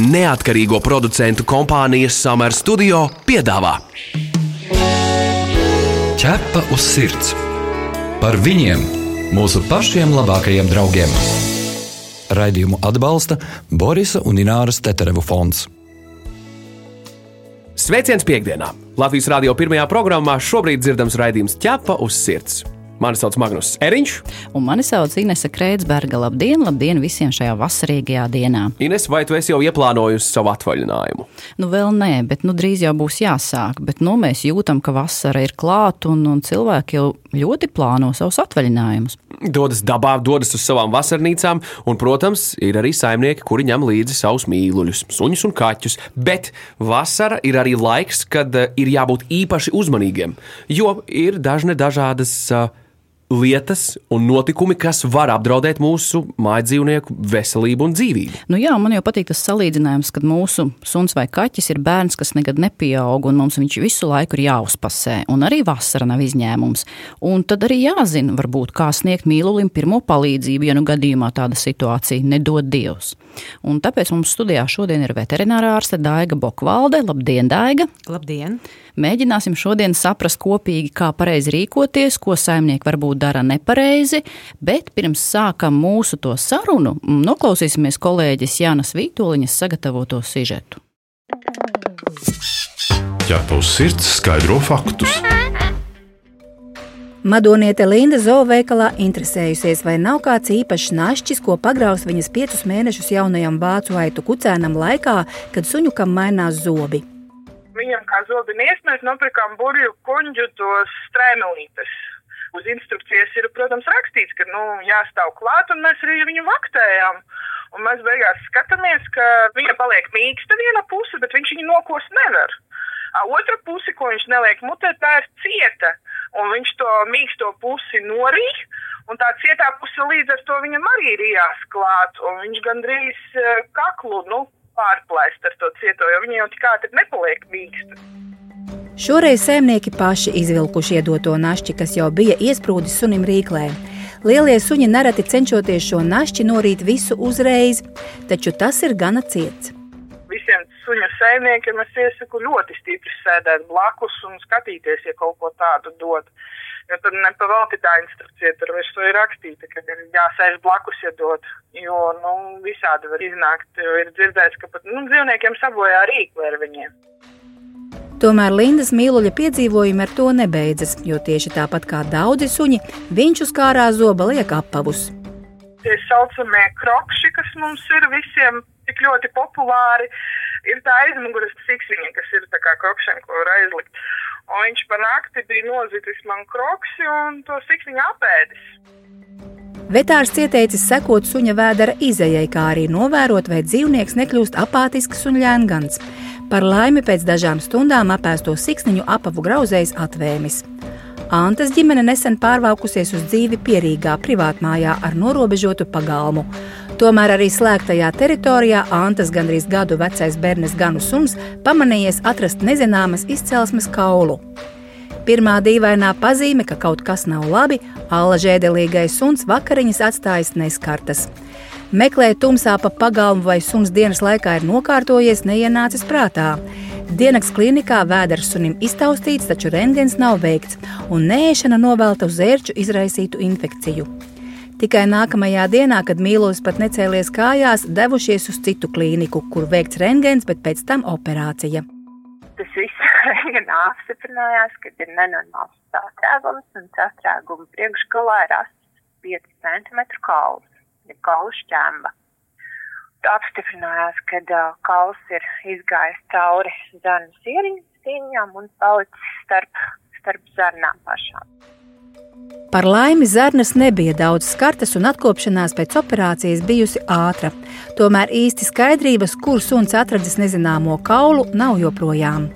neatkarīgo producentu kompānijas Summer Studio piedāvā Ķepa uz sirds par viņiem, mūsu pašiem labākajiem draugiem. Raidījumu atbalsta Borisa un Ināras Teterevu fonds. Sveiciens piekdienā! Latvijas radio pirmajā programmā šobrīd dzirdams raidījums ķepa uz sirds. Mani sauc Magnus Eriņš. Un mani sauc Inese Kreitsberga. Labdien, labdien visiem šajā vasarīgajā dienā. Ines, vai tu esi jau ieplānojusi savu atvaļinājumu? Nu, vēl nē, bet nu, drīz jau būs jāsāk. Bet nu, mēs jūtam, ka vasara ir klāta un, un cilvēki jau ļoti plāno savus atvaļinājumus. Dodas dabā, dodas uz savām vasarnīcām, un, protams, ir arī saimnieki, kuri ņem līdzi savus mīluļus, suņus un kaķus. Bet vasara ir arī laiks, kad uh, ir jābūt īpaši uzmanīgiem, jo ir dažne dažādas. Uh, lietas un notikumi, kas var apdraudēt mūsu mājdzīvnieku veselību un dzīvību. Nu jā, man jau patīk tas salīdzinājums, kad mūsu suns vai kaķis ir bērns, kas nekad nepieaug, un mums viņš visu laiku ir jāuzpasē, un arī vasara nav izņēmums. Un tad arī jāzina, varbūt, kā sniegt mīlulim pirmo palīdzību, ja nu gadījumā tāda situācija nedod Dievs. Un tāpēc mums studijā šodien ir veterinārā ārste Daiga Bokvalde. Labdien, Daiga! Labdien! Mēģināsim šodien saprast kopīgi, kā pareizi rīkoties, ko saimnieki varbūt dara nepareizi, bet pirms sākam mūsu to sarunu, noklausīsimies kolēģis Jānas Vītoliņas sagatavoto sižetu. Ķepa uz sirds skaidro faktus. Madoniete Linda zooveikalā interesējusies, vai nav kāds īpašs našķis, ko pagraus viņas piecus mēnešus jaunajam vācu aitu kucēnam laikā, kad suņukam mainās zobi. Viņam kā zobi niesmēs nopirkām burju kuņģu tos strēmelītes. Uz instrukcijas ir, protams, rakstīts, ka nu, jāstāv klāt, un mēs arī viņu vaktējām. Un mēs beigās skatāmies, ka viņa paliek mīksta viena puse, bet viņš viņu nokost nevar. Otra puse, ko viņš neliek mutē, tā ir cieta un viņš to mīksto pusi norīk, un tā cietā puse līdz ar to viņam arī ir jāsklāt, un viņš gandrīz uh, kaklu, nu, pārplēst ar to cieto, jo viņa jau tik ātri nepaliek mīksta. Šoreiz saimnieki paši izvilkuši iedoto našķi, kas jau bija iesprūdis sunim rīklē. Lielie suņi nereti cenšoties šo našķi norīt visu uzreiz, taču tas ir gana ciets visiem suņu saimniekiem es iesaku ļoti stipri sēdēt blakus un skatīties, ja kaut ko tādu dod. Jo tad nepavalti tā instrukcija tur virsū ir rakstīta, ka ir jāsēž blakus, ja dod. Jo, nu, visādi var iznākt, ir dzirdēts, ka pat, nu, dzīvniekiem sabojā rīkli ar viņiem. Tomēr Lindas mīluļa piedzīvojumi ar to nebeidzas, jo tieši tāpat kā daudzi suņi, viņš uz kārā zoba liek apavus. Tie saucamie krokši, kas mums ir visiem tik ļoti populāri, ir tā aizmugures siksniņa, kas ir tā kā krokšana, ko var aizlikt. Un viņš pa nakti bija nozitis man kroksi un to siksniņu apēdis. Vetārs ieteicis sekot suņa vēdera izējai, kā arī novērot, vai dzīvnieks nekļūst apātisks un ļēngans. Par laimi pēc dažām stundām apēsto siksniņu apavu grauzējs atvēmis. Antas ģimene nesen pārvākusies uz dzīvi pierīgā privātmājā ar norobežotu pagalmu. Tomēr arī slēgtajā teritorijā Antas gandrīz gadu vecais bērnes ganu suns pamanījies atrast nezināmas izcelsmes kaulu. Pirmā dīvainā pazīme, ka kaut kas nav labi, Alla žēdelīgais suns vakariņas atstājas neskartas. Meklēt tumsā pa pagalmu vai suns dienas laikā ir nokārtojies, neienācis prātā. Dienas klīnikā vēders sunim iztaustīts, taču rengens nav veikts, un nēšana novelta uz ērču izraisītu infekciju. Tikai nākamajā dienā, kad mīlos pat necēlies kājās, devušies uz citu klīniku, kur veikts rengens, bet pēc tam operācija. Tas viss rengenā apstiprinājās, ka ir nenormāls sastrēgums, un sastrēguma priekšgalā ir 5 cm kauls, ir kaulu šķemba. Apstiprinājās, ka uh, kauls ir izgājis cauri zarnu sieriņām un palicis starp, starp zarnām pašām. Par laimi zarnas nebija daudz skartas un atkopšanās pēc operācijas bijusi ātra. Tomēr īsti skaidrības, kur suns atradzis nezināmo kaulu, nav joprojām.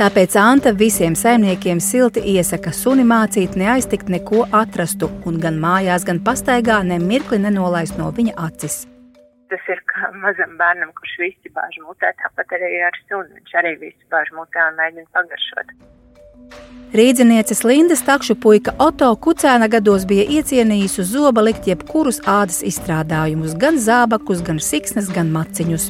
Tāpēc Anta visiem saimniekiem silti iesaka suni mācīt neaiztikt neko atrastu un gan mājās, gan pastaigā nemirkli nenolaist no viņa acis. Tas ir kā mazam bērnam, kurš visi bāž mutē, tāpat arī ar suni. Viņš arī visu bāž mutē un mēģina pagaršot. Rīdzinieces Lindas takšu puika Oto Kucēna gados bija iecienījis uz zoba likt jebkurus ādas izstrādājumus, gan zābakus, gan siksnas, gan maciņus.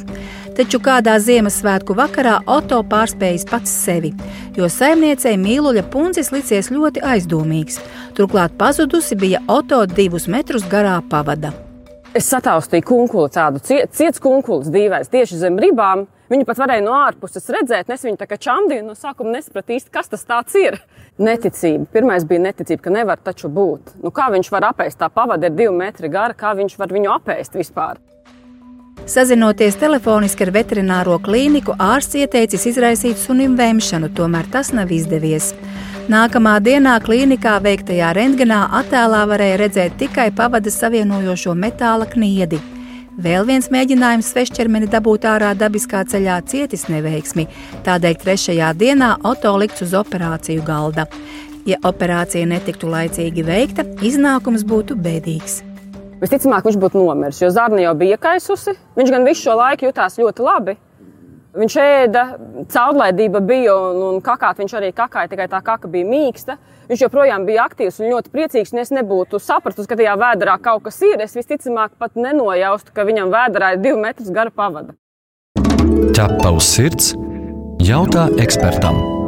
Taču kādā Ziemassvētku vakarā Oto pārspējis pats sevi, jo saimniecei mīluļa puncis licies ļoti aizdomīgs. Turklāt pazudusi bija Oto divus metrus garā pavada. Es sataustīju kunkuli, tādu ciets kunkulis, dīvains, tieši zem ribām. Viņu pat varēja no ārpuses redzēt, es viņu tā kā čamdīju, no sākuma nesapratu īsti, kas tas ir. Neticība. Pirmais bija neticība, ka nevar taču būt. Nu, kā viņš var apēst? Tā pavada ir divi metri gara, kā viņš var viņu apēst vispār? Sazinoties telefoniski ar veterināro klīniku, ārsts ieteicis izraisīt sunim vēmšanu, tomēr tas nav izdevies. Nākamā dienā klīnikā veiktajā rentgenā attēlā varēja redzēt tikai pavadas savienojošo metāla kniedi. Vēl viens mēģinājums svešķermeni dabūt ārā dabiskā ceļā cietis neveiksmi, tādēļ trešajā dienā Oto likts uz operāciju galda. Ja operācija netiktu laicīgi veikta, iznākums būtu bēdīgs. Visticamāk, viņš būtu nomiris, jo zarna jau bija iekaisusi. Viņš gan visu šo laiku jutās ļoti labi. Viņš ēda, caurlaidība bija un, un kakāt viņš arī kakāja, tikai tā kaka bija mīksta. Viņš joprojām bija aktīvs un ļoti priecīgs. Ja es nebūtu sapratusi, ka tajā vēdā kaut kas ir. Es visticamāk pat nenojaustu, ka viņam vēdā ir divi metri gara pavada. Ķepa uz sirds, jautā ekspertam.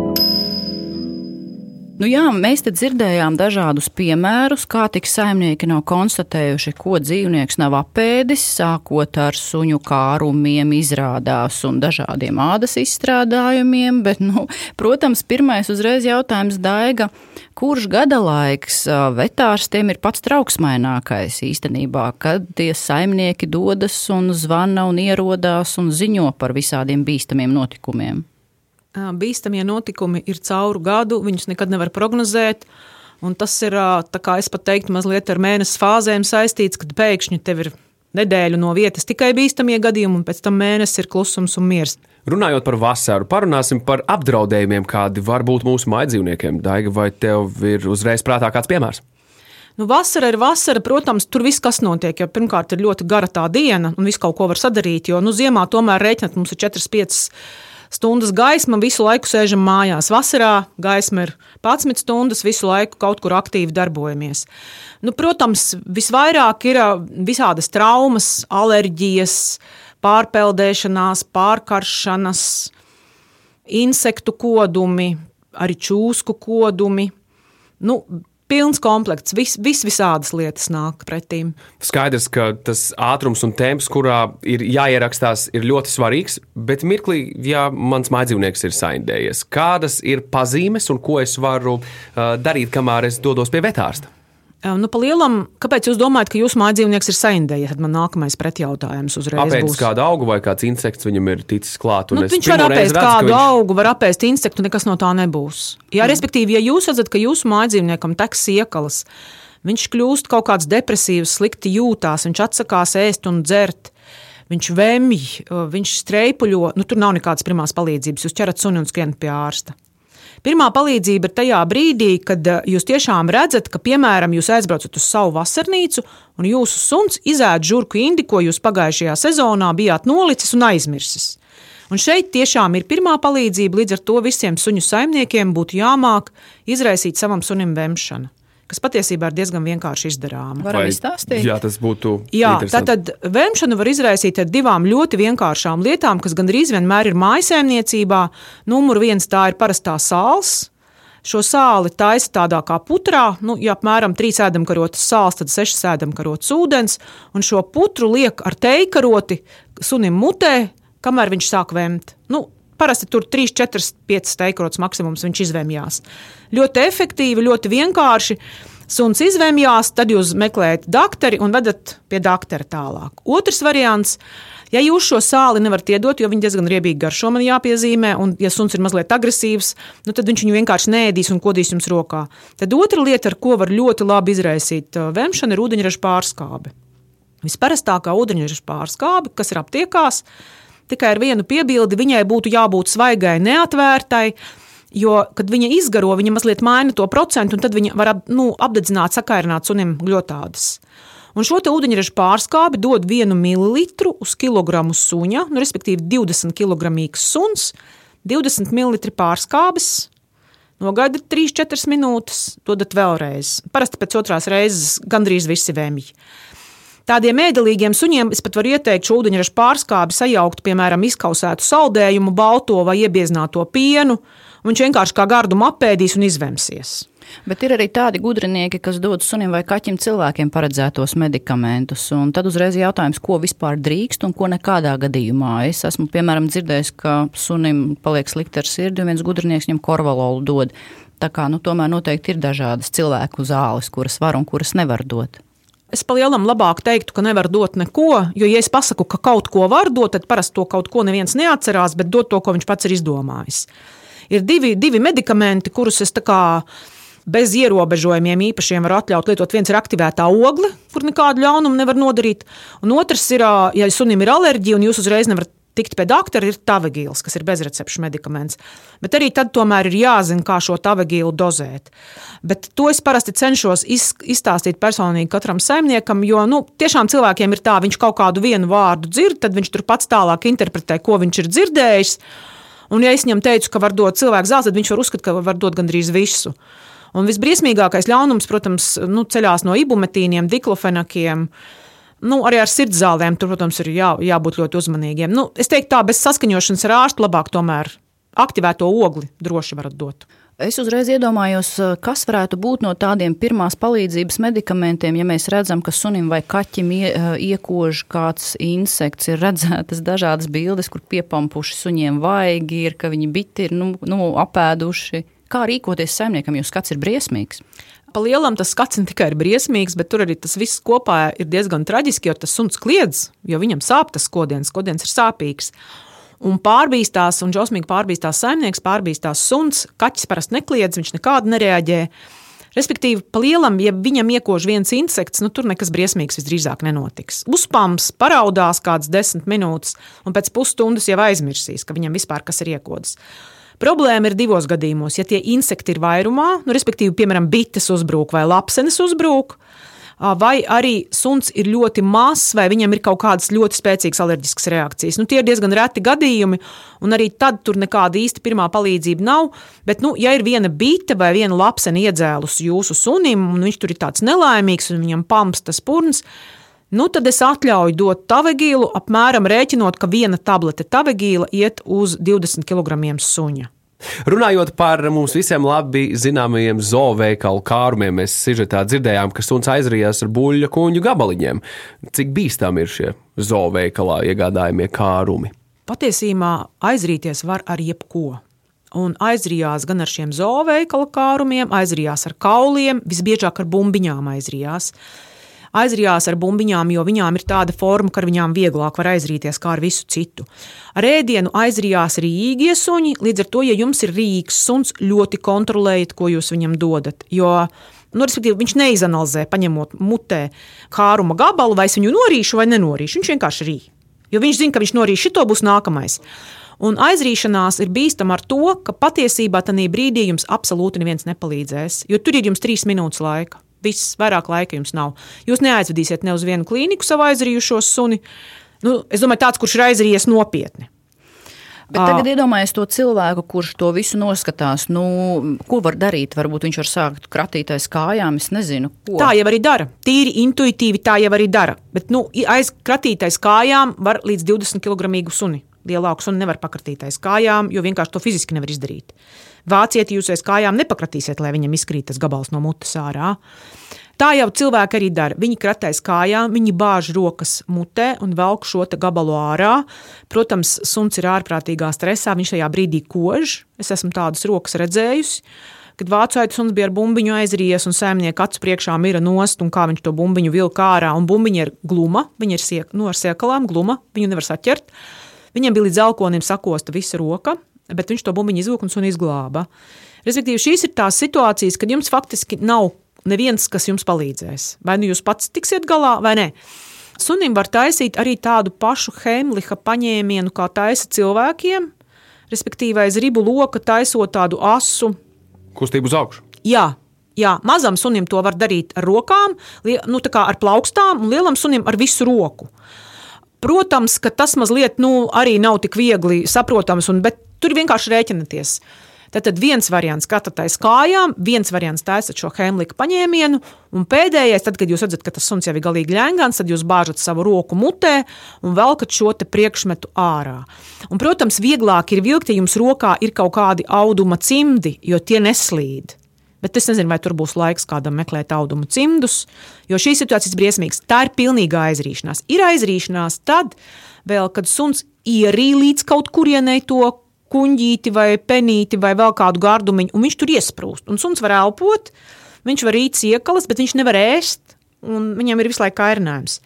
Nu jā, mēs dzirdējām dažādus piemērus, kā tik saimnieki nav konstatējuši, ko dzīvnieks nav apēdis, sākot ar suņu kārumiem, izrādās un dažādiem ādas izstrādājumiem. Bet, nu, protams, pirmais uzreiz jautājums Daiga, kurš gada laiks vetārstiem ir pats trauksmainākais īstenībā, kad tie saimnieki dodas un zvana un ierodās un ziņo par visādiem bīstamiem notikumiem? Bīstamie notikumi ir cauru gadu, viņus nekad nevar prognozēt. Un tas ir, kā es pat teiktu, mazliet ar mēnesi fāzēm saistīts, kad pēkšņi tev ir nedēļu no vietas tikai bīstamie gadījumi, un pēc tam mēnesis ir klusums un miers. Runājot par vasaru, parunāsim par apdraudējumiem, kādi var būt mūsu mājdzīvniekiem. Daiga, vai tev ir uzreiz prātā kāds piemērs? Nu, vasara ir vasara, protams, tur viss, kas notiek. Jo pirmkārt, ir ļoti gara tā diena, un viss kaut ko var sadarīt. Jo nu, ziemā tomēr rēķināt mums ir 4-5 stundas gaisma, visu laiku sēžam mājās. Vasarā gaisma ir 11 stundas, visu laiku kaut kur aktīvi darbojamies. Nu, protams, visvairāk ir visādas traumas, alerģijas, pārpeldēšanās, pārkaršanas, insektu kodumi, arī čūsku kodumi. Nu, pilns komplekts, vis, vis visādas lietas nāk pretīm. Skaidrs, ka tas ātrums un temps, kurā ir jāierakstās, ir ļoti svarīgs. Bet mirklī, ja mans mājdzīvnieks ir saindējies, kādas ir pazīmes un ko es varu uh, darīt, kamēr es dodos pie vetārsta? Nu, lielam, kāpēc jūs domājat, ka jūsu mājdzīvnieks ir saindējies? Tad man nākamais pretjautājums uzreiz Apēc būs. kādu augu vai kāds insekts viņam ir ticis klāt. Nu, viņš var apēst redzu, kādu viņš... augu, var apēst insektu, nekas no tā nebūs. Jā, mm. respektīvi, ja jūs redzat, ka jūsu mājdzīvniekam teks iekalas, viņš kļūst kaut kāds depresīvs, slikti jūtās, viņš atsakās ēst un dzert. Viņš vēmj, viņš streipuļo, nu tur nav nekādas pirmās palīdzības. Jūs ķerat suni un skrienat pie ārsta. Pirmā palīdzība ir tajā brīdī, kad eh, jūs tiešām redzat, ka, piemēram, jūs aizbraucat uz savu vasarnīcu un jūsu suns izēd žurku indi, ko jūs pagājušajā sezonā bijāt nolicis un aizmirsis. Un šeit tiešām ir pirmā palīdzība, līdz ar to visiem suņu saimniekiem būtu jāmāk izraisīt savam sunim vemšanu kas patiesībā ir diezgan vienkārši izdarāma. Varam izstāstīt? Jā, tas būtu. Jā, tātad vēmšanu var izraisīt ar divām ļoti vienkāršām lietām, kas gandrīz vienmēr ir mājasēmniecībā. Numur viens tā ir parastā sāls. Šo sāli taisa tādā kā putrā, nu, ja apmēram 3 ēdamkarotas sāls, tad 6 ēdamkarotas ūdens, un šo putru liek ar teikaroti sunim mutē, kamēr viņš sāk vemt. Nu, Parasti tur 3, 4, 5 teikrots maksimums viņš izvēmjās. Ļoti efektīvi, ļoti vienkārši. Suns izvēmjās, tad jūs meklējat doktori un vedat pie doktora tālāk. Otrs variants. Ja jūs šo sāli nevarat iedot, jo viņi diezgan riebīgi garšo, man jāpiezīmē, un, ja suns ir mazliet agresīvs, nu, tad viņš viņu vienkārši nēdīs un kodīs jums rokā. Tad otra lieta, ar ko var ļoti labi izraisīt vemšanu, ir ūdeņraža pārskābe. Visparastākā ūdeņraža pārskābe, kas ir aptiekās, ir tikai ar vienu piebildi, viņai būtu jābūt svaigai, neatvērtai. Jo, kad viņa izgaro, viņa mazliet maina to procentu, un tad viņa var nu, apdedzināt, sakairināt sunim gļotādas. Un šo ūdeņraža pārskābi dod 1 ml uz kilogramu suņa, nu, respektīvi 20 kg suns, 20 ml pārskābes. Nogaidat 3-4 minūtes, dodat vēlreiz. Parasti pēc otrās reizes gandrīz visi vēmji. Tādiem ēdelīgiem suņiem es pat varu ieteikt šo ūdeņraža pārskābi sajaukt, piemēram, izkausētu saldējumu, balto vai iebiezināto pienu. Viņš vienkārši kā gardumu apēdīs un izvemsies. Bet ir arī tādi gudrinieki, kas dod sunim vai kaķim cilvēkiem paredzētos medikamentus. Tad uzreiz jautājums, ko vispār drīkst un ko nekādā gadījumā. Es esmu piemēram dzirdējis, ka sunim paliek slikti ar sirdi un viens gudrinieks viņam korvalolu dod. Tā kā nu, tomēr noteikti ir dažādas cilvēku zāles, kuras var un kuras nevar dot. Es palielam labāk teiktu, ka nevar dot neko, jo, ja es pasaku, ka kaut ko var dot, tad parasti to kaut ko neviens neatcerās, bet dot to, ko viņš pats ir izdomājis. Ir divi, divi medikamenti, kurus es tā kā bez ierobežojumiem īpašiem var atļaut lietot. Viens ir aktivētā ogle, kur nekādu ļaunumu nevar nodarīt, un otrs ir, ja sunim ir alerģija un jūs uzreiz nevarat tikt pie doktora, ir tavagīls, kas ir bezrecepšu medikaments. Bet arī tad tomēr ir jāzina, kā šo tavagīlu dozēt. Bet to es parasti cenšos izstāstīt personīgi katram saimniekam, jo nu, tiešām cilvēkiem ir tā, viņš kaut kādu vienu vārdu dzird, tad viņš tur pats tālāk interpretē, ko viņš ir dzirdējis. Un, ja es viņam teicu, ka var dot cilvēku zāli, tad viņš var uzskatīt, ka var dot gandrīz visu. Un visbriesmīgākais ļaunums, protams, nu, ceļās no ibumetīniem, diklofenakiem. Nu, arī ar sirdzālēm, tur, protams, ir jā, jābūt ļoti uzmanīgiem. Nu, es teiktu, tā bez saskaņošanas ar ārstu labāk tomēr aktivēto ogli droši varat dot. Es uzreiz iedomājos, kas varētu būt no tādiem pirmās palīdzības medikamentiem, ja mēs redzam, ka sunim vai kaķim ie, iekož kāds insekts. Ir redzētas dažādas bildes, kur piepampuši suņiem vaigi, ir, ka viņi biti ir nu, nu, apēduši. Kā rīkoties saimniekam, jo skats ir briesmīgs? Pa lielam tas skats ne tikai ir briesmīgs, bet tur arī tas viss kopā ir diezgan traģiski, jo tas suns kliedz, jo viņam sāp tas skodiens, skodiens ir sāpīgs. Un pārbīstās, un šausmīgi pārbīstās saimnieks, pārbīstās suns, kaķis parasti nekliedz, viņš nekādu nereaģē. Respektīvi, pa lielam, ja viņam iekož viens insekts, nu tur nekas briesmīgs visdrīzāk nenotiks. Uzpams, paraudās kādas desmit minūtes, un pēc pusstundas jau aizmirsīs, ka viņam vispār kas ir iekodis. Problēma ir divos gadījumos. Ja tie insekti ir vairumā, nu, respektīvi, piemēram, bites uzbrūk vai lapsenes uzbrūk, vai arī suns ir ļoti mazs, vai viņam ir kaut kādas ļoti spēcīgas alerģiskas reakcijas. Nu, tie ir diezgan reti gadījumi, un arī tad tur nekāda īsta pirmā palīdzība nav. Bet, nu, ja ir viena bite vai viena lapsena iedzēlusi jūsu sunim, un viņš tur ir tāds nelaimīgs, un viņam pamstas purns, Nu, tad es atļauju dot tavegīlu, apmēram rēķinot, ka viena tablete tavegīla iet uz 20 kg suņa. Runājot par mums visiem labi zināmajiem zooveikalu kārumiem, mēs sižetā dzirdējām, ka suns aizrījās ar buļļu kuņu gabaliņiem. Cik bīstami ir šie zooveikalā iegādājamie kārumi? Patiesībā aizrīties var ar jebko. Un aizrījās gan ar šiem zooveikala kārumiem, aizrījās ar kauliem, visbiežāk ar bumbiņām aizrījās aizrijās ar bumbiņām, jo viņām ir tāda forma, ka ar viņām vieglāk var aizrīties kā ar visu citu. Ar ēdienu aizrijās arī īgie suņi, līdz ar to, ja jums ir rīks suns, ļoti kontrolējiet, ko jūs viņam dodat. Jo Nu, respektīvi, viņš neizanalizē, paņemot mutē kāruma gabalu, vai es viņu norīšu vai nenorīšu. Viņš vienkārši rīk. Jo viņš zina, ka viņš norīs šito būs nākamais. Un aizrīšanās ir bīstama ar to, ka patiesībā tajā brīdī jums absolūti neviens nepalīdzēs, jo tur ir jums trīs minūtes laika. Viss, vairāk laika jums nav. Jūs neaizvedīsiet ne uz vienu klīniku savu aizrījušo suni. Nu, es domāju, tāds, kurš ir aizrījies nopietni. Bet tagad iedomājieties to cilvēku, kurš to visu noskatās. Nu, ko var darīt? Varbūt viņš var sākt kratīties kājām. Es nezinu, ko. Tā jau arī dara. Tīri intuitīvi tā jau arī dara. Bet nu, aiz kratītais kājām var līdz 20 kg suni. Lielāku suni nevar pakratīties kājām, jo vienkārši to fiziski nevar izdarīt. Vācieti jūs aiz kājām nepakratīsiet, lai viņam izkrīt tas gabals no mutes ārā. Tā jau cilvēki arī dara. Viņi kratēs kājām, viņi bāž rokas mutē un velk šo gabalu ārā. Protams, suns ir ārprātīgā stresā, viņš tajā brīdī kož. Es esmu tādas rokas redzējusi. Kad vācu aitu suns bija ar bumbiņu aizries un saimnieka acu priekšā mira nost, un kā viņš to bumbiņu vilka ārā, un bumbiņa ir gluma, viņa ir siek, nu, ar siekalām, gluma, viņu nevar saķert. Viņam bija līdz elkonim sakosta visa roka, bet viņš to bumbiņu izvilka un izglāba. Respektīvi, šīs ir tās situācijas, kad jums faktiski nav neviens, kas jums palīdzēs. Vai nu jūs pats tiksiet galā, vai nē. Sunim var taisīt arī tādu pašu Heimlicha paņēmienu, kā taisa cilvēkiem, respektīvi aiz ribu loka taisot tādu asu kustību uz augšu. Jā, Jā, mazam sunim to var darīt ar rokām, nu, ar plaukstām, un lielam sunim ar visu roku. Protams, ka tas mazliet nu, arī nav tik viegli saprotams, un, bet Tur vienkārši rēķināties. Tad, viens variants aiz kājām, viens variants taisat šo Hemlika paņēmienu, un pēdējais, tad, kad jūs redzat, ka tas suns jau ir galīgi ļengans, tad jūs bāžat savu roku mutē un velkat šo priekšmetu ārā. Un, protams, vieglāk ir vilkt, ja jums rokā ir kaut kādi auduma cimdi, jo tie neslīd. Bet es nezinu, vai tur būs laiks kādam meklēt audumu cimdus, jo šī situācija ir briesmīga. Tā ir pilnīga aizrīšanās. Ir aizrīšanās tad, vēl, kad suns ierīja līdz kaut kurienei to kuņģīti vai penīti vai vēl kādu gardumiņu, un viņš tur iesprūst. Un suns var elpot, viņš var rīt iekalas, bet viņš nevar ēst, un viņam ir visu laiku kairinājums.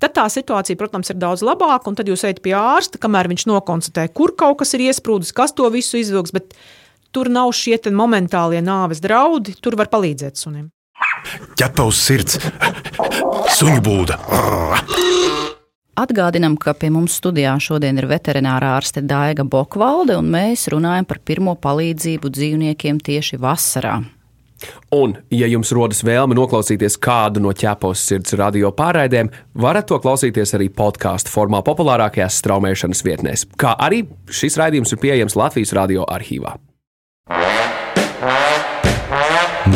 Tad tā situācija, protams, ir daudz labāka, un tad jūs ejat pie ārsta, kamēr viņš nokonstatē, kur kaut kas ir iesprūdis, kas to visu izvilks, bet tur nav šie momentālie nāves draudi, tur var palīdzēt sunim. Ķepa uz sirds, suņu būda. Atgādinām, ka pie mums studijā šodien ir veterinārā ārste Daiga Bokvalde, un mēs runājam par pirmo palīdzību dzīvniekiem tieši vasarā. Un, ja jums rodas vēlme noklausīties kādu no ķepos sirds radio pārraidēm, varat to klausīties arī podkāstu formā populārākajās straumēšanas vietnēs, kā arī šis raidījums ir pieejams Latvijas radio arhīvā.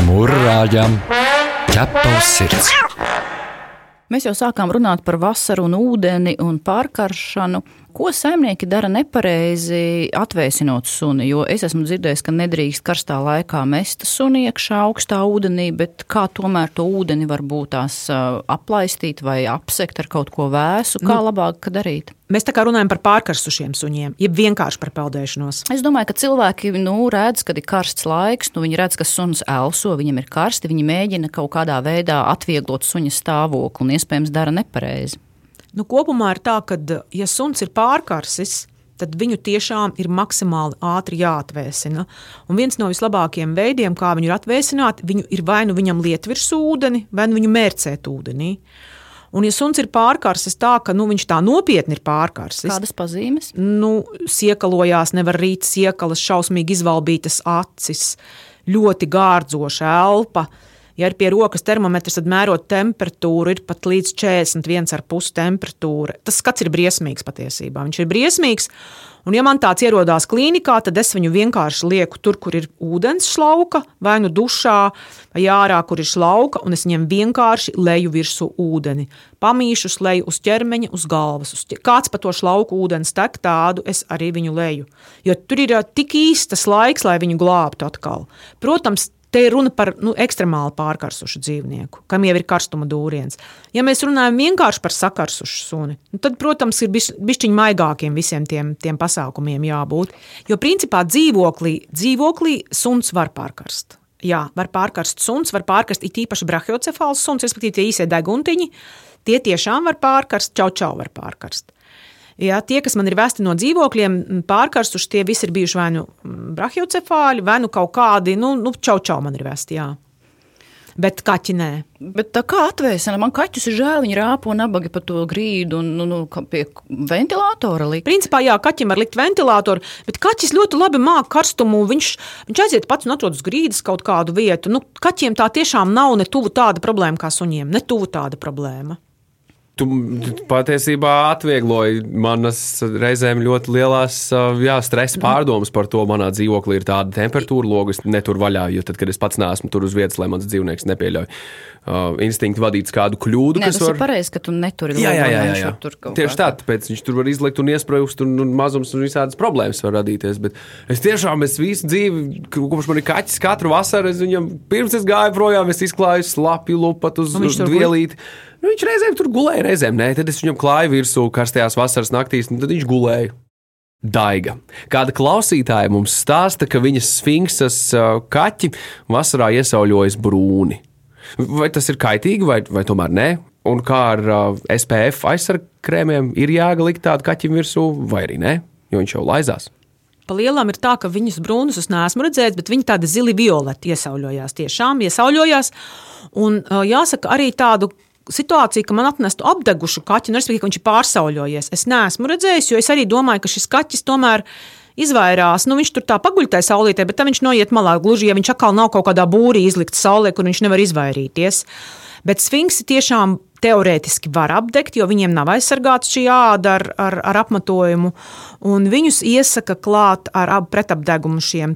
Mūrāģam ķepos sirds! Mēs jau sākām runāt par vasaru un ūdeni un pārkaršanu. Ko saimnieki dara nepareizi, atvēsinot suni? Jo es esmu dzirdējis, ka nedrīkst karstā laikā mest suni iekšā augstā ūdenī, bet kā tomēr to ūdeni varbūt tās aplaistīt vai apsekt ar kaut ko vēsu? Kā nu, labāk darīt? Mēs tā kā runājam par pārkarstušiem suņiem, jeb vienkārši par peldēšanos. Es domāju, ka cilvēki nu, redz, kad ir karsts laiks, nu, viņi redz, ka suns elso, viņam ir karsti, viņi mēģina kaut kādā veidā atvieglot suņa stāvokli un iespējams dara nepareizi. Nu, kopumā ir tā, ka, ja suns ir pārkarsis, tad viņu tiešām ir maksimāli ātri jāatvēsina. Un viens no vislabākajiem veidiem, kā viņu atvēsināt, viņu ir vai nu viņam liet virsū ūdeni, vai nu viņu mērcēt ūdenī. Un, ja suns ir pārkarsis tā, ka nu, viņš tā nopietni ir pārkarsis, kādas pazīmes? Nu, siekalojās, nevar rīt siekalas, šausmīgi izvalbītas acis, ļoti gārdzoša elpa. Uh, Ja ir pie rokas termometrs, tad mērot temperatūru ir pat līdz 41,5 temperatūra. Tas skats ir briesmīgs patiesībā. Viņš ir briesmīgs. Un, ja man tāds ierodās klīnikā, tad es viņu vienkārši lieku tur, kur ir ūdens šlauka, vai nu dušā, vai ārā, kur ir šlauka, un es viņam vienkārši leju virsū ūdeni. Pamīšu leju uz ķermeņa, uz galvas. Uz ķer... Kāds pa to šlauku ūdens tek, tādu es arī viņu leju. Jo tur ir tik īstas laiks, lai viņu glābtu atkal. Protams, Te ir runa par nu, ekstremāli pārkarsušu dzīvnieku, kam jau ir karstuma dūriens. Ja mēs runājam vienkārši par sakarsušu suni, nu, tad, protams, ir bišķiņi maigākiem visiem tiem, tiem pasākumiem jābūt. Jo principā dzīvoklī, dzīvoklī suns var pārkarst. Jā, var pārkarst suns, var pārkarst it īpaši brachiocefāls suns, respektīvi tie īsie deguntiņi. Tie tiešām var pārkarst, čau čau var pārkarst. Ja, tie, kas man ir vēsti no dzīvokļiem, pārkarstuši, tie visi ir bijuši vai nu brahiocefāļi, vai nu kaut kādi, nu, nu čau, čau, man ir vēsti. Jā. Bet kaķi nē. Bet tā kā atvēsina, man kaķus ir žēl, viņi rāpo nabaga pa to grīdu un nu, nu, pie ventilatora likt. Principā, jā, kaķim var likt ventilatoru, bet kaķis ļoti labi māk karstumu. Viņš, viņš aiziet pats un atrod uz grīdas kaut kādu vietu. Nu, kaķiem tā tiešām nav ne tuvu tāda problēma kā suņiem, ne tuvu tāda problēma. Tu patiesībā atviegloji manas reizēm ļoti lielās jā, stresa pārdomas par to. Manā dzīvoklī ir tāda temperatūra, logus netur vaļā, jo tad, kad es pats neesmu tur uz vietas, lai mans dzīvnieks nepieļauj uh, instinktu vadīts kādu kļūdu. Nē, tas var... ir pareizi, ka tu neturi jā, jā, jā, jā, jā. tur kaut Tieši tā, tāpēc viņš tur var izlikt un iesprūst, un, un mazums un visādas problēmas var radīties. Bet es tiešām, es visu dzīvi, kopš man ir kaķis, katru vasaru, es viņam pirms es gāju projām, es izklāju slapju lupat uz, uz vielīti. Kur? Nu, viņš reizēm tur gulēja, reizēm nē. Tad es viņam klāju virsū karstajās vasaras naktīs, un tad viņš gulēja. Daiga. Kāda klausītāja mums stāsta, ka viņas sfinksas kaķi vasarā iesauļojas brūni. Vai tas ir kaitīgi, vai, vai tomēr nē? Un kā ar SPF aizsargkrēmiem ir jēga likt tādu kaķim virsū, vai arī nē, jo viņš jau laizās. Pa lielam ir tā, ka viņas brūnus es neesmu redzējis, bet viņi tādi zili violeti iesauļojās. Tiešām iesauļojās. Un jāsaka, arī tādu situācija, ka man atnestu apdegušu kaķi, nu, respektīvi, ka viņš ir pārsauļojies. Es neesmu redzējis, jo es arī domāju, ka šis kaķis tomēr izvairās. Nu, viņš tur tā paguļ tajā saulītē, bet tam viņš noiet malā. Gluži, ja viņš atkal nav kaut kādā būrī izlikts saulē, kur viņš nevar izvairīties. Bet sfinksi tiešām teorētiski var apdegt, jo viņiem nav aizsargāta šī āda ar, ar, ar apmetojumu. Un viņus iesaka klāt ar ap- pretapdegumu šiem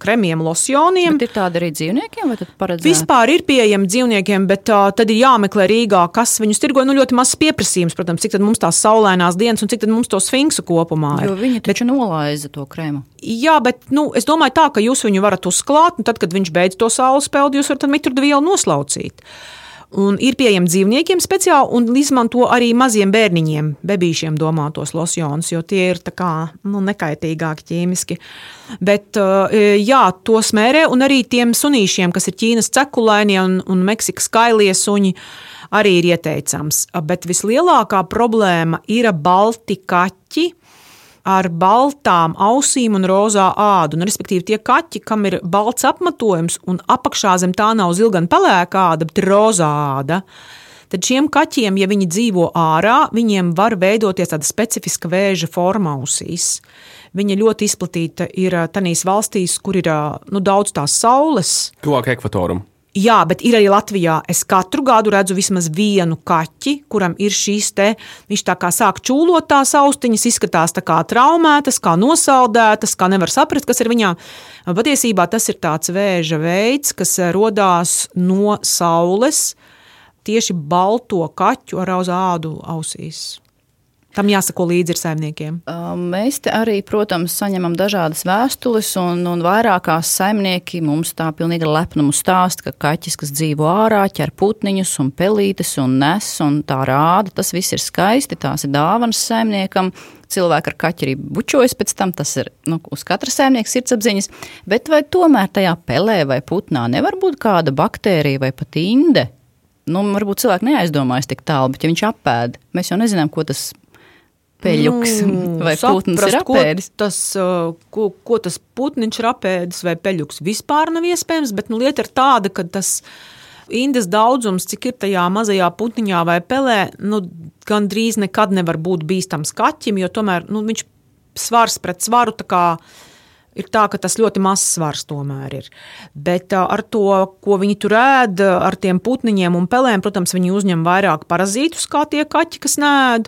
kremiem, losjoniem. Bet ir tāda arī dzīvniekiem, vai tad paredzēta? Vispār ir pieejami dzīvniekiem, bet uh, tad ir jāmeklē Rīgā, kas viņus tirgo. Nu, ļoti mazs pieprasījums, protams, cik tad mums tās saulainās dienas un cik tad mums to sfinksu kopumā ir. Jo viņi taču nolaiza to krēmu. Jā, bet nu, es domāju, tā, ka jūs viņu varat uzklāt, un tad, kad viņš beidz to saules peldi, jūs varat mitrudielu noslaucīt. Un ir pieejami dzīvniekiem speciāli, un izmanto arī maziem bērniņiem, bebīšiem domātos losjonus, jo tie ir kā, nu, nekaitīgāki ķīmiski. Bet uh, jā, to smērē, un arī tiem sunīšiem, kas ir Ķīnas cekulainie un, un Meksikas kailie suņi, arī ir ieteicams. Bet vislielākā problēma ir balti kaķi ar baltām ausīm un rozā ādu. Un, respektīvi, tie kaķi, kam ir balts apmetojums un apakšā zem tā nav zilgana pelēkā āda, bet rozā āda. Tad šiem kaķiem, ja viņi dzīvo ārā, viņiem var veidoties tāda specifiska vēža forma ausīs. Viņa ļoti izplatīta ir tajās valstīs, kur ir nu, daudz tās saules. Tuvāk ekvatoram. Jā, bet ir arī Latvijā. Es katru gadu redzu vismaz vienu kaķi, kuram ir šīs te. Viņš tā kā sāk čūlot tās austiņas, izskatās tā kā traumētas, kā nosaldētas, kā nevar saprast, kas ir viņā. Patiesībā tas ir tāds vēža veids, kas radās no saules tieši balto kaķu ar ādu ausīs. Tam jāsako līdzi ar saimniekiem. Mēs arī, protams, saņemam dažādas vēstules, un, un vairākās saimnieki mums tā pilnīgi lepnumu stāsta, ka kaķis, kas dzīvo ārā, ķer putniņus un pelītes un nes, un tā rāda, tas viss ir skaisti, tās ir dāvanas saimniekam. Cilvēki ar kaķi arī bučojas pēc tam, tas ir nu, uz katra saimnieka sirdsapziņas, bet vai tomēr tajā pelē vai putnā nevar būt kāda baktērija vai pat inde? Nu, varbūt cilvēki neaizdomājas tik tālu, bet ja viņš apēd, mēs jau nezinām, ko tas peļuks Nu, vai putns ir saprast, ko apēdis. Tas, uh, ko, ko tas putniņš ir apēdis vai peļuks, vispār nav iespējams. Bet nu, lieta ir tāda, ka tas indes daudzums, cik ir tajā mazajā putniņā vai pelē, nu, gandrīz nekad nevar būt bīstams kaķim, jo tomēr nu, viņš svars pret svaru. tā kā Ir tā, ka tas ļoti mazs svars tomēr ir. Bet uh, ar to, ko viņi tur ēd, ar tiem putniņiem un pelēm, protams, viņi uzņem vairāk parazītus kā tie kaķi, kas nēd.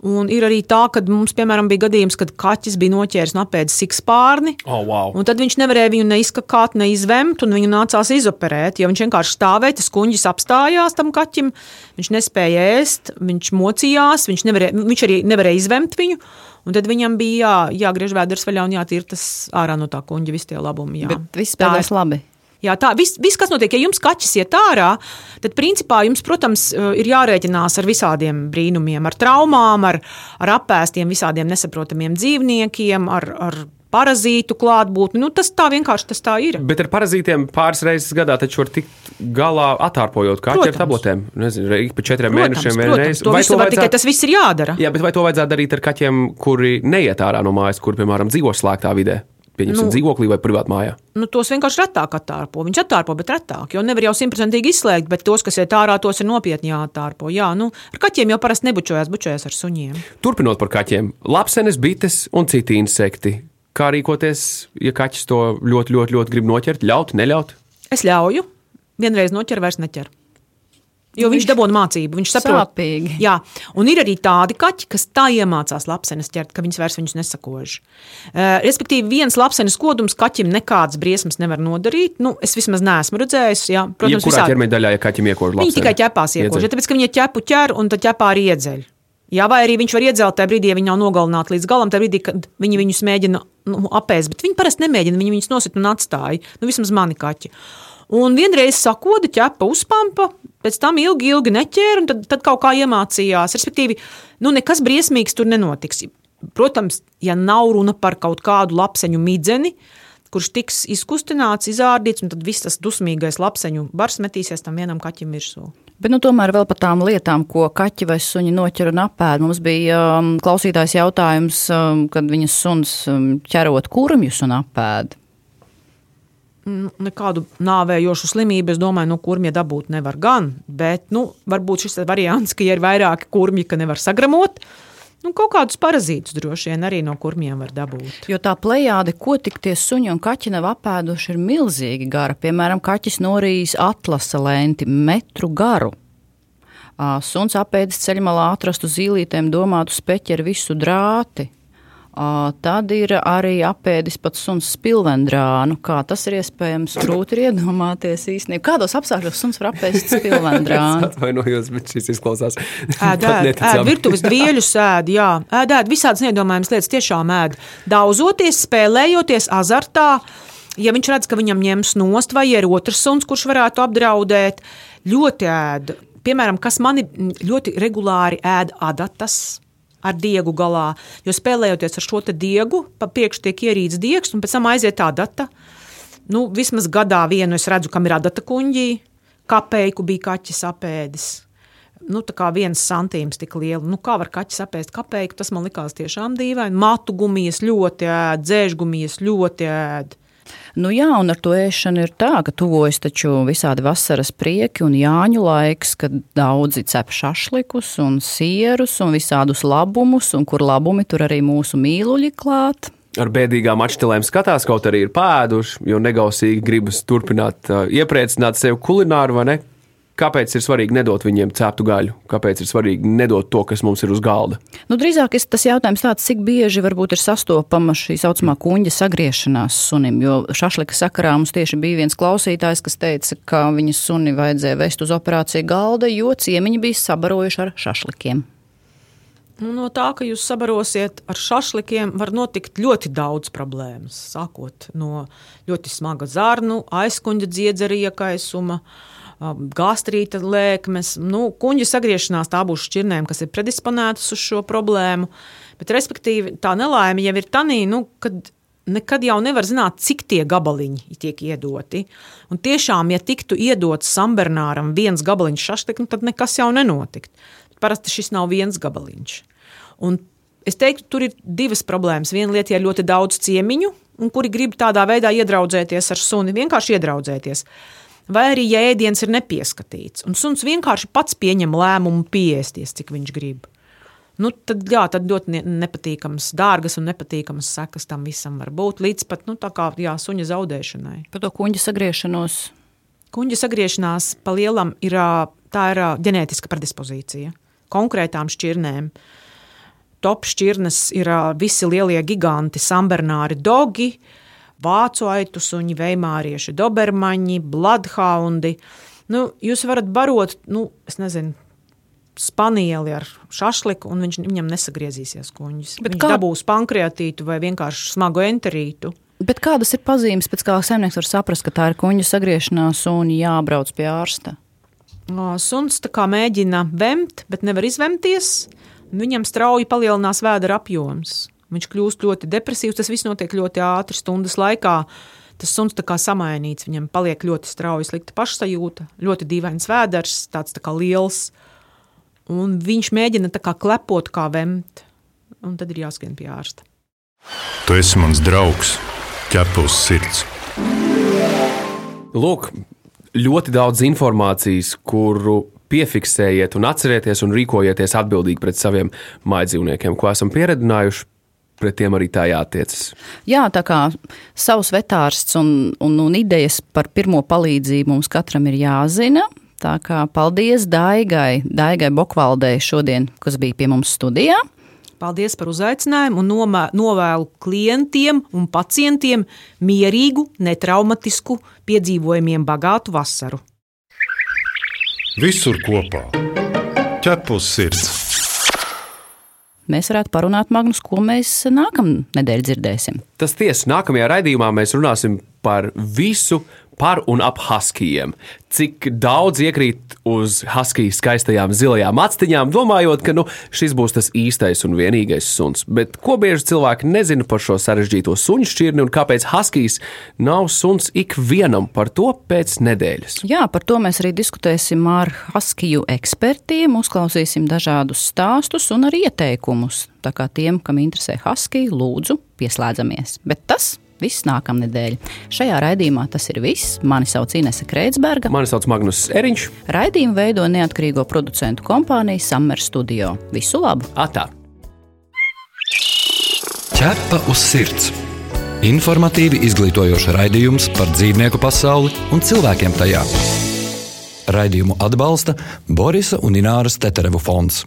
Un ir arī tā, ka mums, piemēram, bija gadījums, kad kaķis bija noķēris un apēdis sikspārni. Oh, wow. Un tad viņš nevarēja viņu neizskakāt, neizvemt, un viņu nācās izoperēt. Jo viņš vienkārši stāvēja, tas kuģis apstājās tam kaķim. Viņš nespēja ēst, viņš mocījās, viņš, nevarēja, viņš arī nevarēja izvemt viņu. Un tad viņam bija jā, jāgriež vēders vaļā un jātīra tas ārā no tā kuģa, visi tie labumi. Jā. Bet viss ir- labi. Jā, tā viss, vis, kas notiek, ja jums kaķis iet ārā, tad principā jums, protams, eh, ir jārēķinās ar visādiem brīnumiem, ar traumām, ar, ar apēstiem, visādiem nesaprotamiem dzīvniekiem, ar, ar parazītu klātbūtni. Nu, tas tā vienkārši tas tā ir. Bet ar parazītiem pāris reizes gadā taču var tikt galā atārpojot kaķu ar Protams. tabletēm. Nezinu, ik pa četriem Protams, mēnešiem vienreiz. to visu var, tikai tas viss ir jādara. Jā, bet vai to vajadzētu darīt ar kaķiem, kuri neiet ārā no mājas, kur, piemēram, dzīvo slēgtā vidē? Pieņemsim, Nu. dzīvoklī vai privātā mājā. Nu, tos vienkārši retāk attārpo. Viņš attārpo, bet retāk. Jo nevar jau simtprocentīgi izslēgt, bet tos, kas iet ārā, tos ir nopietni jāattārpo. Jā, nu, ar kaķiem jau parasti nebučojas, bučojas ar suņiem. Turpinot par kaķiem, lapsenes, bites un citi insekti. Kā rīkoties, ja kaķis to ļoti, ļoti, ļoti grib noķert, ļaut, neļaut? Es ļauju, vienreiz noķer, vairs neķer. Jo viņš dabūna mācību, viņš saprot. Sāpīgi. Jā, un ir arī tādi kaķi, kas tā iemācās lapsenes ķert, ka viņas vairs viņus nesakož. Uh, respektīvi, viens lapsenes kodums kaķim nekādas briesmas nevar nodarīt. Nu, es vismaz neesmu redzējis. Jā, Protams, Kurā visādi- ķermeņa daļā, ja kaķim iekož Viņi lapseni? tikai ķepās iekož, ja tāpēc, ka viņi ķepu ķer un tad ķepā arī iedzeļ. Jā, vai arī viņš var iedzelt tajā brīdī, ja viņi nav nogalināti līdz galam, tajā brīdī, kad viņi viņus mēģina nu, apēst. Bet viņi parasti nemēģina, viņi viņus nosit un atstāja. Nu, vismaz mani kaķi. Un vienreiz sakoda ķepa uzpampa, pēc tam ilgi, ilgi neķēra, un tad, tad kaut kā iemācījās. Respektīvi, nu, nekas briesmīgs tur nenotiks. Protams, ja nav runa par kaut kādu lapseņu midzeni, kurš tiks izkustināts, izārdīts, un tad viss tas dusmīgais lapseņu bars metīsies tam vienam kaķim virsū. Bet nu, tomēr vēl par tām lietām, ko kaķi vai suņi noķer un apēd. Mums bija um, klausītājs jautājums, um, kad viņas suns um, ķerot kurmjus un apēd. Nu, Nekādu nāvējošu slimību, es domāju, no kurmja dabūt nevar gan. Bet nu, varbūt šis variants, ka, ja ir vairāki kurmji, ka nevar sagramot, nu, kaut kādus parazītus droši vien arī no kurmiem var dabūt. Jo tā plējāde, ko tik tie suņi un kaķi nav apēduši, ir milzīgi gara. Piemēram, kaķis norījis atlasa lenti metru garu. Suns apēdis ceļmalā atrastu zīlītēm domātu speķi ar visu drāti. Tad ir arī apēdis pat suns spilvendrānu. Kā tas ir iespējams, grūti ir iedomāties īstenībā. Kādos apstākļos suns var apēst spilvendrānu? Atvainojos, bet šis izklausās. Ēd, ēd, ēd, virtuves dvieļus ēd, jā, ēd, ēd, visādas neiedomājamas lietas tiešām ēd. Daudzoties, spēlējoties azartā, ja viņš redz, ka viņam ņems nost, vai ir otrs suns, kurš varētu apdraudēt, ļoti ēd. Piemēram, kas mani ļoti regulāri ēd adatas. Ar diegu galā, jo spēlējoties ar šo diegu, pa priekšu tiek ierīts diegs, un pēc tam aiziet tā data. Nu, vismaz gadā vienu es redzu, kam ir adata kuņģī, kapeiku bija kaķis apēdis. Nu, tā kā viens santīms tik liela. Nu, kā var kaķis apēst kapeiku, tas man likās tiešām dīvaini. Matu gumijas ļoti ēd, dzēžgumijas ļoti ēd. Nu jā, un ar to ēšanu ir tā, ka tuvojas taču visādi vasaras prieki un jāņu laiks, kad daudzi cep šašlikus un sierus un visādus labumus, un kur labumi tur arī mūsu mīluļi klāt. Ar bēdīgām atšķirībām skatās, kaut arī ir pēduši, jo negausīgi gribas turpināt uh, iepriecināt sevi kulināru, vai ne? Kāpēc ir svarīgi nedot viņiem ceptu gaļu? Kāpēc ir svarīgi nedot to, kas mums ir uz galda? Nu, drīzāk es- tas jautājums tāds, cik bieži varbūt ir sastopama šī saucamā kuģa sagriešanās sunim. Jo šašlika sakarā mums tieši bija viens klausītājs, kas teica, ka viņa suni vajadzēja vest uz operāciju galda, jo ciemiņi bija sabarojuši ar šašlikiem. Nu, no tā, ka jūs sabarosiet ar šašlikiem, var notikt ļoti daudz problēmu. Sākot no ļoti smaga zarnu, aizkuņa dziedzera iekaisuma, um, gastrīta lēkmes. Nu, kuņģa sagriešanās tā būs šķirnēm, kas ir predisponētas uz šo problēmu. Bet, respektīvi, tā nelaime jau ir tā, nu, kad nekad jau nevar zināt, cik tie gabaliņi tiek iedoti. Un tiešām, ja tiktu iedots Sambernāram viens gabaliņš šašliku, tad nekas jau nenotiktu. Parasti šis nav viens gabaliņš. Un es teiktu, tur ir divas problēmas. Viena lieta ir ļoti daudz ciemiņu, kuri grib tādā veidā iedraudzēties ar suni, vienkārši iedraudzēties. Vai arī, ja ēdiens ir nepieskatīts, un suns vienkārši pats pieņem lēmumu piesties, cik viņš grib. Nu, tad, jā, tad ļoti ne- nepatīkamas, dārgas un nepatīkamas sekas tam visam var būt. Līdz pat nu, tā kā jā, suņa zaudēšanai. Par to kuģa sagriešanos. Kuģa sagriešanās pa lielam ir, ir ģenētiska predispozīcija konkrētām šķirnēm. Top šķirnes ir visi lielie giganti, sambernāri dogi, vācu aitu suņi, veimārieši, dobermaņi, bloodhoundi. Nu, jūs varat barot, nu, es nezinu, spanieli ar šašliku, un viņš, viņam nesagriezīsies kuņģis. Bet Viņš kā- dabūs pankreatītu vai vienkārši smagu enterītu. Bet kādas ir pazīmes, pēc kā saimnieks var saprast, ka tā ir kuģa sagriešanās un jābrauc pie ārsta? Suns tā kā mēģina vemt, bet nevar izvemties. Viņam strauji palielinās vēdera apjoms. Viņš kļūst ļoti depresīvs. Tas viss notiek ļoti ātri, stundas laikā. Tas suns tā kā samainīts, viņam paliek ļoti strauji slikta pašsajūta, ļoti dīvains vēders, tāds tā kā liels. Un viņš mēģina tā kā klepot, kā vemt. Un tad ir jāskrien pie ārsta. Tu esi mans draugs, ķepa uz sirds. Lūk, ļoti daudz informācijas, kuru piefiksējiet un atcerieties un rīkojieties atbildīgi pret saviem mājdzīvniekiem, ko esam pieredzinājuši. Pret tiem arī tā jātiecas. Jā, tā kā savs vetārsts un, un, un idejas par pirmo palīdzību mums katram ir jāzina. Tā kā paldies Daigai, Daigai Bokvaldei šodien, kas bija pie mums studijā. Paldies par uzaicinājumu un nomē- novēlu klientiem un pacientiem mierīgu, netraumatisku, piedzīvojumiem bagātu vasaru. Visur kopā - ķepa uz sirds. Mēs varētu parunāt, Magnus, ko mēs nākamā nedēļa dzirdēsim. Tas tiesa, nākamajā raidījumā mēs runāsim par visu par un ap huskijiem. Cik daudz iekrīt uz huskiju skaistajām zilajām actiņām, domājot, ka nu, šis būs tas īstais un vienīgais suns. Bet ko bieži cilvēki nezina par šo sarežģīto suņu šķirni un kāpēc huskijs nav suns ikvienam par to pēc nedēļas? Jā, par to mēs arī diskutēsim ar Haskiju ekspertiem, uzklausīsim dažādus stāstus un arī ieteikumus. Tā kā tiem, kam interesē Haskija, lūdzu, pieslēdzamies. Bet tas viss nākamnedēļ. Šajā raidījumā tas ir viss. Mani sauc Inese Kreitsberga. Mani sauc Magnus Eriņš. Raidījumu veido neatkarīgo producentu kompānija Summer Studio. Visu labu! Atā! Ķepa uz sirds. Informatīvi izglītojoši raidījums par dzīvnieku pasauli un cilvēkiem tajā. Raidījumu atbalsta Borisa un Ināras Teterevu fonds.